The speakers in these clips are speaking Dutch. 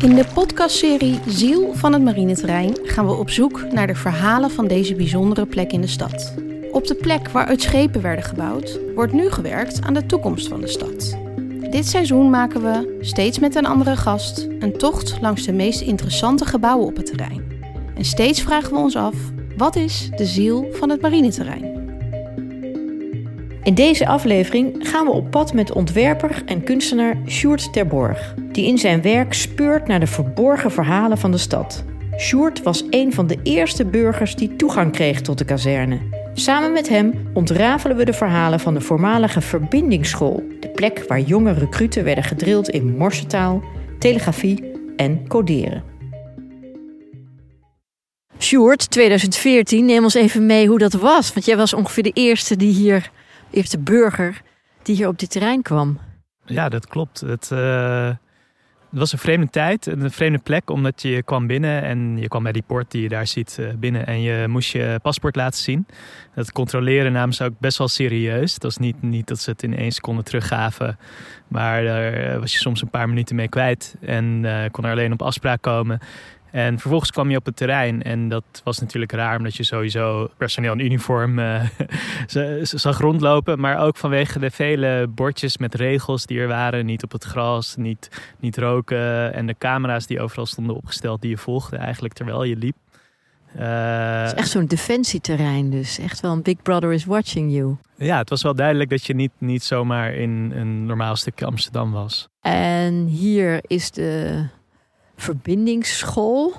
In de podcastserie Ziel van het marineterrein gaan we op zoek naar de verhalen van deze bijzondere plek in de stad. Op de plek waaruit schepen werden gebouwd, wordt nu gewerkt aan de toekomst van de stad. Dit seizoen maken we, steeds met een andere gast, een tocht langs de meest interessante gebouwen op het terrein. En steeds vragen we ons af: wat is de ziel van het marineterrein? In deze aflevering gaan we op pad met ontwerper en kunstenaar Sjoerd Terborg, die in zijn werk speurt naar de verborgen verhalen van de stad. Sjoerd was een van de eerste burgers die toegang kreeg tot de kazerne. Samen met hem ontrafelen we de verhalen van de voormalige verbindingsschool, de plek waar jonge recruten werden gedrild in morsetaal, telegrafie en coderen. Sjoerd, 2014, neem ons even mee hoe dat was. Want jij was ongeveer de eerste die hier eerste burger die hier op dit terrein kwam. Ja, dat klopt. Het, uh, het was een vreemde tijd, een vreemde plek, omdat je kwam binnen en je kwam bij die poort die je daar ziet uh, binnen en je moest je paspoort laten zien. Dat controleren namen ze ook best wel serieus. Het was niet, niet dat ze het in één seconde teruggaven, maar daar was je soms een paar minuten mee kwijt en kon er alleen op afspraak komen. En vervolgens kwam je op het terrein en dat was natuurlijk raar omdat je sowieso personeel in uniform uh, zag rondlopen. Maar ook vanwege de vele bordjes met regels die er waren. Niet op het gras, niet, niet roken en de camera's die overal stonden opgesteld die je volgde eigenlijk terwijl je liep. Uh, het is echt zo'n defensieterrein dus. Echt wel een Big Brother is watching you. Ja, het was wel duidelijk dat je niet, niet zomaar in een normaal stukje Amsterdam was. En hier is de verbindingsschool.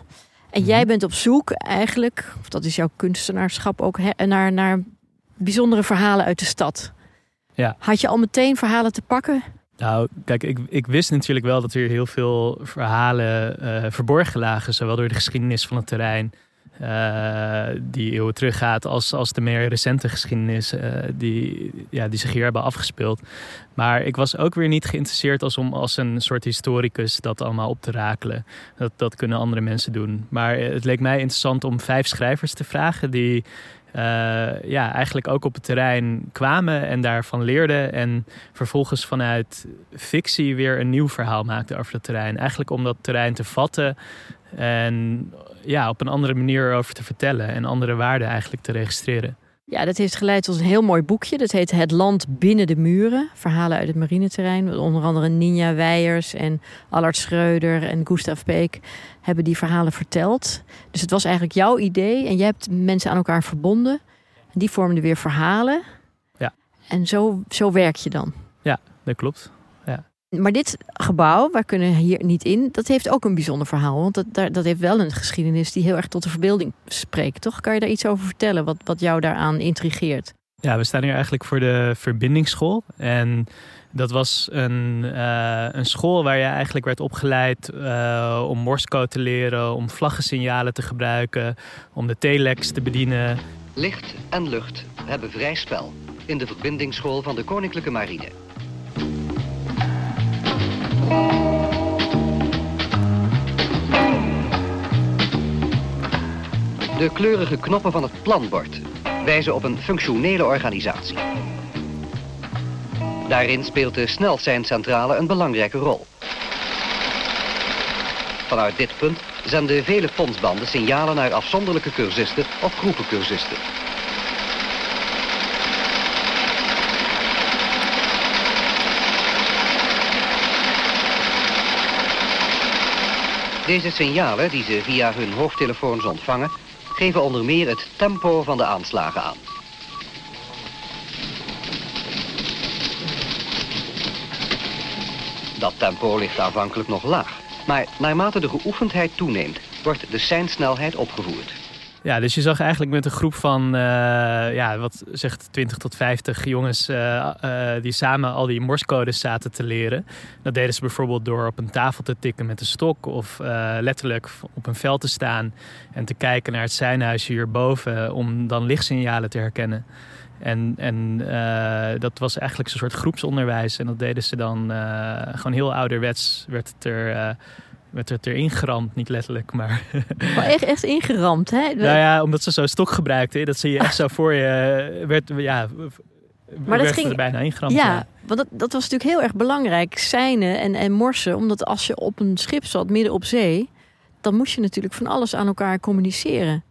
En jij mhm. bent op zoek eigenlijk, of dat is jouw kunstenaarschap ook, naar, naar bijzondere verhalen uit de stad. Ja. Had je al meteen verhalen te pakken? Nou, kijk, ik, ik wist natuurlijk wel dat er heel veel verhalen uh, verborgen lagen, zowel door de geschiedenis van het terrein uh, die eeuwen teruggaat als, als de meer recente geschiedenis uh, die, ja, die zich hier hebben afgespeeld. Maar ik was ook weer niet geïnteresseerd als om als een soort historicus dat allemaal op te rakelen. Dat, dat kunnen andere mensen doen. Maar het leek mij interessant om vijf schrijvers te vragen die ja, eigenlijk ook op het terrein kwamen en daarvan leerden. En vervolgens vanuit fictie weer een nieuw verhaal maakten over het terrein. Eigenlijk om dat terrein te vatten en ja, op een andere manier over te vertellen en andere waarden eigenlijk te registreren. Ja, dat heeft geleid tot een heel mooi boekje. Dat heet Het Land Binnen de Muren. Verhalen uit het marineterrein. Onder andere Ninja Weijers en Allard Schreuder en Gustav Peek hebben die verhalen verteld. Dus het was eigenlijk jouw idee en je hebt mensen aan elkaar verbonden. En die vormden weer verhalen. Ja. En zo, zo werk je dan. Ja, dat klopt. Maar dit gebouw, wij kunnen hier niet in, dat heeft ook een bijzonder verhaal. Want dat, dat heeft wel een geschiedenis die heel erg tot de verbeelding spreekt, toch? Kan je daar iets over vertellen, wat, wat jou daaraan intrigeert? Ja, we staan hier eigenlijk voor de verbindingsschool. En dat was een, uh, een school waar je eigenlijk werd opgeleid uh, om morsecode te leren, om vlaggensignalen te gebruiken, om de telex te bedienen. Licht en lucht hebben vrij spel in de verbindingsschool van de Koninklijke Marine. De kleurige knoppen van het planbord wijzen op een functionele organisatie. Daarin speelt de snelseincentrale een belangrijke rol. Vanuit dit punt zenden vele fondsbanden signalen naar afzonderlijke cursisten of groepen cursisten. Deze signalen, die ze via hun hoofdtelefoons ontvangen, geven onder meer het tempo van de aanslagen aan. Dat tempo ligt aanvankelijk nog laag, maar naarmate de geoefendheid toeneemt, wordt de seinsnelheid opgevoerd. Ja, dus je zag eigenlijk met een groep van, uh, ja, wat zegt 20 tot 50 jongens uh, uh, die samen al die morsecodes zaten te leren. Dat deden ze bijvoorbeeld door op een tafel te tikken met een stok of letterlijk op een veld te staan en te kijken naar het seinhuisje hierboven om dan lichtsignalen te herkennen. En, en dat was eigenlijk een soort groepsonderwijs en dat deden ze dan gewoon heel ouderwets, werd het er werd het erin geramd, niet letterlijk, maar... Oh, echt, echt ingeramd, hè? Nou ja, omdat ze zo stok gebruikten, dat zie je echt zo voor je... Werd, ja, Maar dat werd ging- er bijna ingeramd. Ja, want dat, dat was natuurlijk heel erg belangrijk. Seinen en, en morsen. Omdat als je op een schip zat midden op zee... dan moest je natuurlijk van alles aan elkaar communiceren.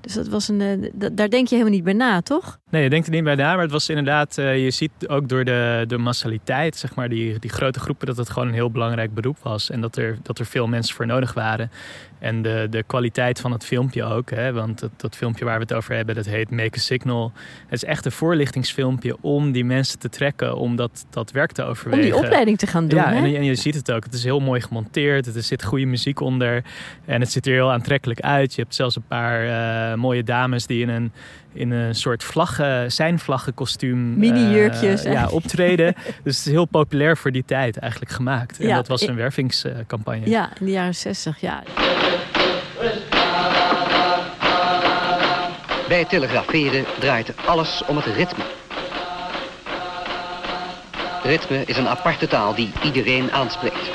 Dus dat was een, eh, daar denk je helemaal niet bij na, toch? Nee, je denkt er niet bij na, maar het was inderdaad, eh, je ziet ook door de, de massaliteit, zeg maar, die, die grote groepen, dat het gewoon een heel belangrijk beroep was. En dat er, dat er veel mensen voor nodig waren. En de, de kwaliteit van het filmpje ook, hè, want dat, dat filmpje waar we het over hebben, dat heet Make a Signal. Het is echt een voorlichtingsfilmpje om die mensen te trekken, om dat, dat werk te Om overwegen. die opleiding te gaan doen. Ja, hè? en, en je ziet het ook. Het is heel mooi gemonteerd. Er zit goede muziek onder. En het ziet er heel aantrekkelijk uit. Je hebt zelfs een paar eh, mooie dames die in een, in een soort vlaggen, zijn vlaggenkostuum Mini-jurkjes, eh, ja, optreden. dus het is heel populair voor die tijd eigenlijk gemaakt. En Ja, dat was ik- een wervingscampagne. Ja, in de jaren zestig, ja. Bij telegraferen draait alles om het ritme. Ritme is een aparte taal die iedereen aanspreekt.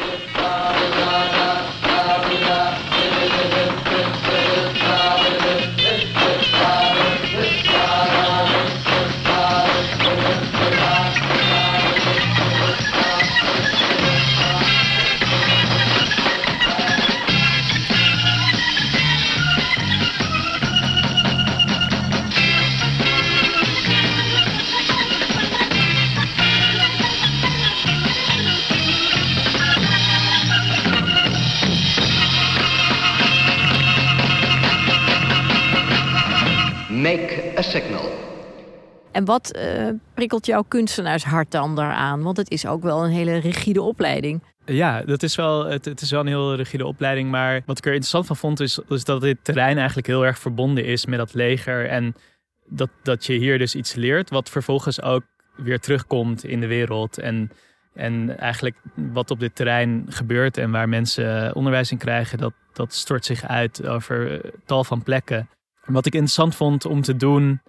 Wat eh, prikkelt jouw kunstenaarshart dan daaraan? Want het is ook wel een hele rigide opleiding. Ja, dat is wel, het, het is wel een heel rigide opleiding. Maar wat ik er interessant van vond, is, dat dit terrein eigenlijk heel erg verbonden is met dat leger. En dat, dat je hier dus iets leert, wat vervolgens ook weer terugkomt in de wereld. En, en eigenlijk wat op dit terrein gebeurt en waar mensen onderwijs in krijgen, dat, dat stort zich uit over tal van plekken. Wat ik interessant vond om te doen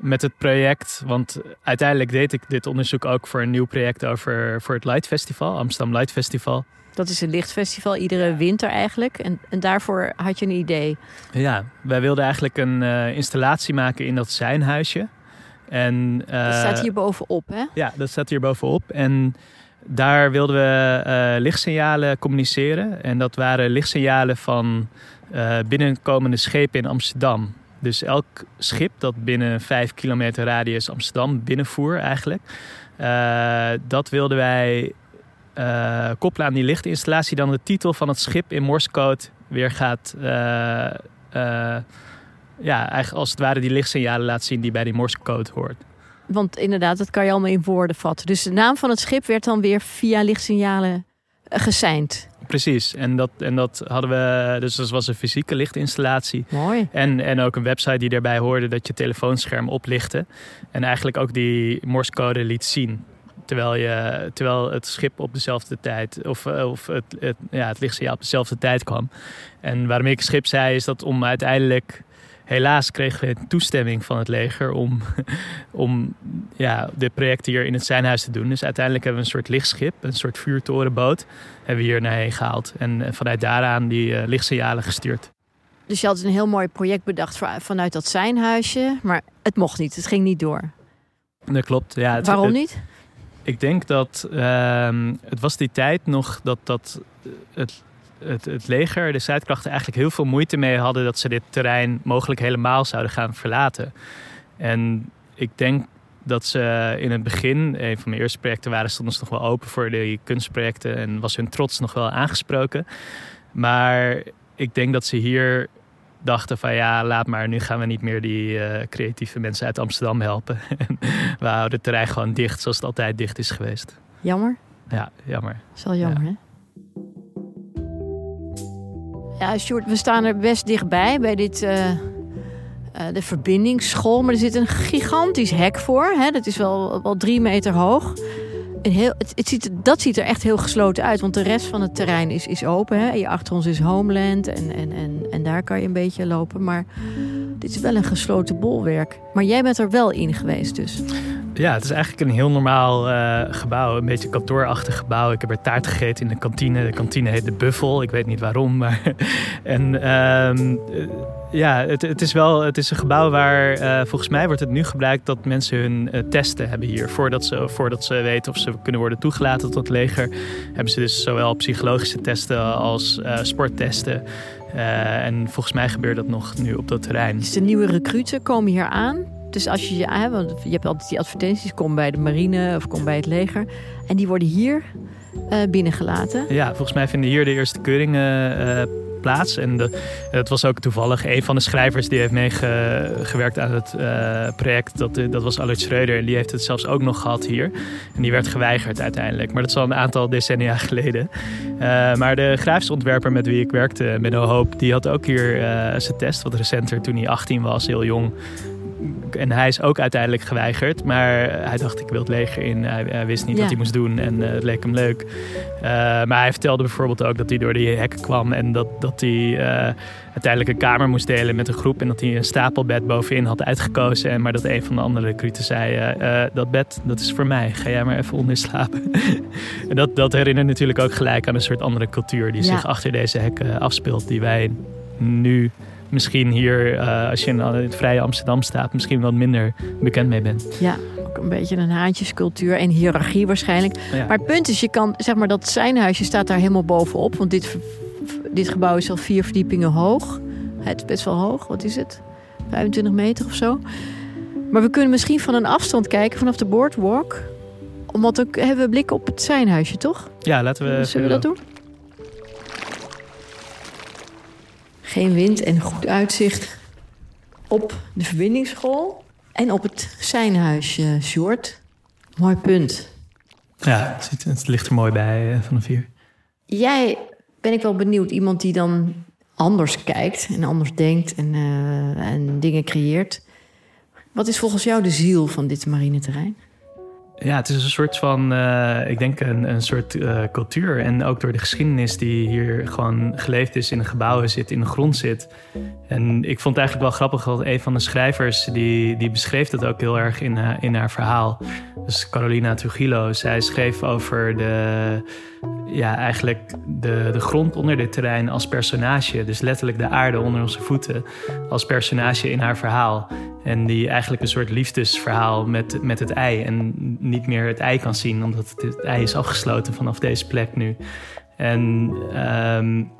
met het project, want uiteindelijk deed ik dit onderzoek ook voor een nieuw project over voor het Light Festival, Amsterdam Light Festival. Dat is een lichtfestival, iedere winter eigenlijk. En, en daarvoor had je een idee. Ja, wij wilden eigenlijk een eh, installatie maken in dat zijnhuisje. En, Dat eh, staat hier bovenop, hè? Ja, dat staat hier bovenop. En daar wilden we eh, lichtsignalen communiceren. En dat waren lichtsignalen van eh, binnenkomende schepen in Amsterdam. Dus elk schip dat binnen 5 kilometer radius Amsterdam binnenvoer eigenlijk. eh, dat wilden wij eh, koppelen aan die lichtinstallatie. Dan de titel van het schip in Morsecode weer gaat... eh, ja, eigenlijk als het ware die lichtsignalen laat zien die bij die Morsecode hoort. Want inderdaad, dat kan je allemaal in woorden vatten. Dus de naam van het schip werd dan weer via lichtsignalen geseind. Precies, en dat, en dat hadden we, dus dat was een fysieke lichtinstallatie. Mooi. En, en ook een website die daarbij hoorde dat je telefoonscherm oplichtte. En eigenlijk ook die morsecode liet zien. Terwijl, je, terwijl het schip op dezelfde tijd, of, of het, het, ja, het lichtsignaal op dezelfde tijd kwam. En waarom ik schip zei, is dat om uiteindelijk, helaas kregen we toestemming van het leger om, om ja, dit project hier in het zijnhuis te doen. Dus uiteindelijk hebben we een soort lichtschip, een soort vuurtorenboot, hebben we hier naarheen gehaald. En eh, vanuit daaraan die eh, lichtsignalen gestuurd. Dus je had een heel mooi project bedacht vanuit dat zijnhuisje. Maar het mocht niet, het ging niet door. Dat klopt. Ja, het, Waarom het- niet? Ik denk dat ehm, het was die tijd nog dat, dat het, het, het leger, de strijdkrachten, eigenlijk heel veel moeite mee hadden dat ze dit terrein mogelijk helemaal zouden gaan verlaten. En ik denk dat ze in het begin, een van mijn eerste projecten waren, stonden ze nog wel open voor die kunstprojecten en was hun trots nog wel aangesproken. Maar ik denk dat ze hier dachten van ja, laat maar, nu gaan we niet meer die eh, creatieve mensen uit Amsterdam helpen. we houden het terrein gewoon dicht zoals het altijd dicht is geweest. Jammer. Ja, jammer. Dat is wel jammer, hè? Ja, Sjoerd, we staan er best dichtbij bij dit, eh, eh, de verbindingsschool. Maar er zit een gigantisch hek voor. Hè? Dat is wel, wel drie meter hoog. Heel, het, ziet, dat ziet er echt heel gesloten uit. Want de rest van het terrein is, is open. Hè? Achter ons is Homeland. En, en, en, en daar kan je een beetje lopen. Maar dit is wel een gesloten bolwerk. Maar jij bent er wel in geweest dus. Ja, het is eigenlijk een heel normaal uh, gebouw. Een beetje kantoorachtig gebouw. Ik heb er taart gegeten in de kantine. De kantine heet de Buffel. Ik weet niet waarom. Maar en uh, ja, het, het, is wel het is een gebouw waar uh, volgens mij wordt het nu gebruikt dat mensen hun testen hebben hier. Voordat ze, voordat ze weten of ze kunnen worden toegelaten tot het leger, hebben ze dus zowel psychologische testen als sporttesten. en volgens mij gebeurt dat nog nu op dat terrein. Dus de nieuwe recruten komen hier aan dus als je, ja, want je hebt altijd die advertenties, kom bij de marine of kom bij het leger. En die worden hier uh, binnengelaten. Ja, volgens mij vinden hier de eerste keuringen uh, plaats. En de, het was ook toevallig een van de schrijvers die heeft meegewerkt aan het project. Dat, dat was Albert Schreuder. En die heeft het zelfs ook nog gehad hier. En die werd geweigerd uiteindelijk. Maar dat is al een aantal decennia geleden. maar de graafse ontwerper met wie ik werkte, Menno Hoop, die had ook hier zijn test wat recenter toen hij 18 was, heel jong en hij is ook uiteindelijk geweigerd. Maar hij dacht, ik wil het leger in. Hij, wist niet wat hij moest doen en uh, het leek hem leuk. Uh, maar hij vertelde bijvoorbeeld ook dat hij door die hekken kwam... en dat, dat hij uh, uiteindelijk een kamer moest delen met een groep... en dat hij een stapelbed bovenin had uitgekozen. En maar dat een van de andere recruten zei... dat bed, dat is voor mij. Ga jij maar even onder slapen. en dat, dat herinnert natuurlijk ook gelijk aan een soort andere cultuur... die zich achter deze hekken afspeelt... die wij nu misschien hier, uh, als je in het vrije Amsterdam staat, misschien wat minder bekend mee bent. Ja, ook een beetje een haantjescultuur en hiërarchie waarschijnlijk. Maar het punt is, je kan, zeg maar, dat zijnhuisje staat daar helemaal bovenop. Want dit, dit gebouw is al vier verdiepingen hoog. Het is best wel hoog, wat is het? 25 meter of zo. Maar we kunnen misschien van een afstand kijken, vanaf de boardwalk. Omdat ook hebben we blik op het zijnhuisje, toch? Ja, laten we. Zullen we dat doen? Geen wind en goed uitzicht op de verbindingsschool en op het zijnhuisje, Short. Mooi punt. Ja, het, het ligt er mooi bij uh, vanaf hier. Jij ben ik wel benieuwd, iemand die dan anders kijkt en anders denkt en, uh, en dingen creëert. Wat is volgens jou de ziel van dit marineterrein? Ja, het is een soort van, uh, ik denk een, een soort uh, cultuur. En ook door de geschiedenis die hier gewoon geleefd is in de gebouwen zit, in de grond zit. En ik vond het eigenlijk wel grappig dat een van de schrijvers, die, die beschreef dat ook heel erg in, uh, in haar verhaal. Dus Carolina Trujillo, zij schreef over de, ja, eigenlijk de, de grond onder dit terrein als personage. Dus letterlijk de aarde onder onze voeten als personage in haar verhaal. En die eigenlijk een soort liefdesverhaal met, met het ei. En niet meer het ei kan zien, omdat het, ei is afgesloten vanaf deze plek nu. En um,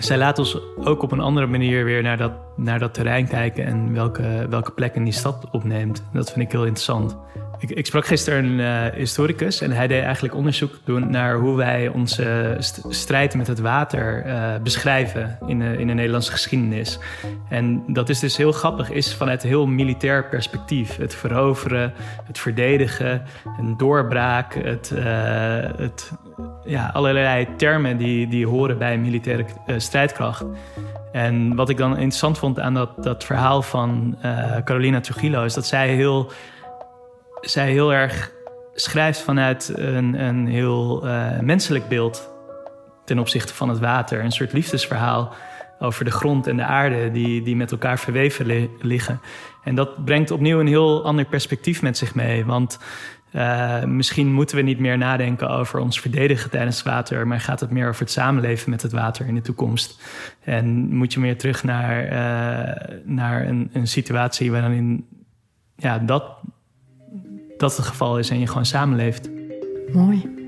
zij laat ons ook op een andere manier weer naar dat, naar dat terrein kijken en welke, welke plekken die stad opneemt. Dat vind ik heel interessant. Ik, ik sprak gisteren een uh, historicus en hij deed eigenlijk onderzoek doen naar hoe wij onze strijd met het water uh, beschrijven in de, in de Nederlandse geschiedenis. En dat is dus heel grappig, is vanuit heel militair perspectief. Het veroveren, het verdedigen, een doorbraak, het, uh, het, ja, allerlei termen die, die horen bij militaire strijdkracht. En wat ik dan interessant vond aan dat, dat verhaal van Carolina Trujillo is dat zij heel zij heel erg schrijft vanuit een, een heel uh, menselijk beeld ten opzichte van het water. Een soort liefdesverhaal over de grond en de aarde die, die met elkaar verweven li liggen. En dat brengt opnieuw een heel ander perspectief met zich mee. Want uh, misschien moeten we niet meer nadenken over ons verdedigen tijdens het water, maar gaat het meer over het samenleven met het water in de toekomst. En moet je meer terug naar, uh, naar een, een situatie waarin ja, dat dat het geval is en je gewoon samenleeft. Mooi.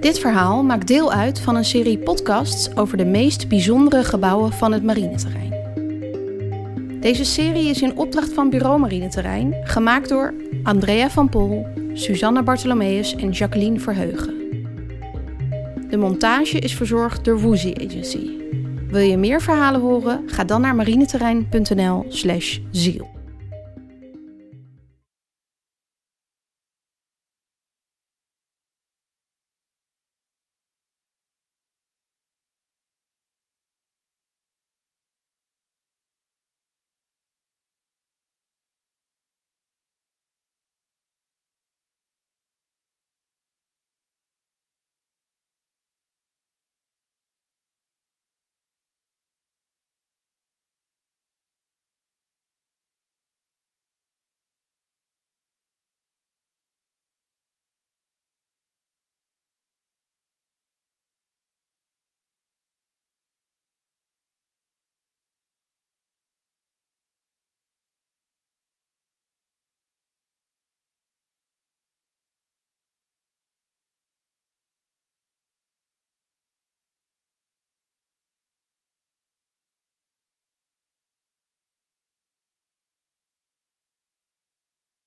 Dit verhaal maakt deel uit van een serie podcasts over de meest bijzondere gebouwen van het marineterrein. Deze serie is in opdracht van Bureau Marineterrein, gemaakt door Andrea van Pol, Susanne Bartholomeus en Jacqueline Verheugen. De montage is verzorgd door Woozy Agency. Wil je meer verhalen horen? Ga dan naar marineterrein.nl/ziel.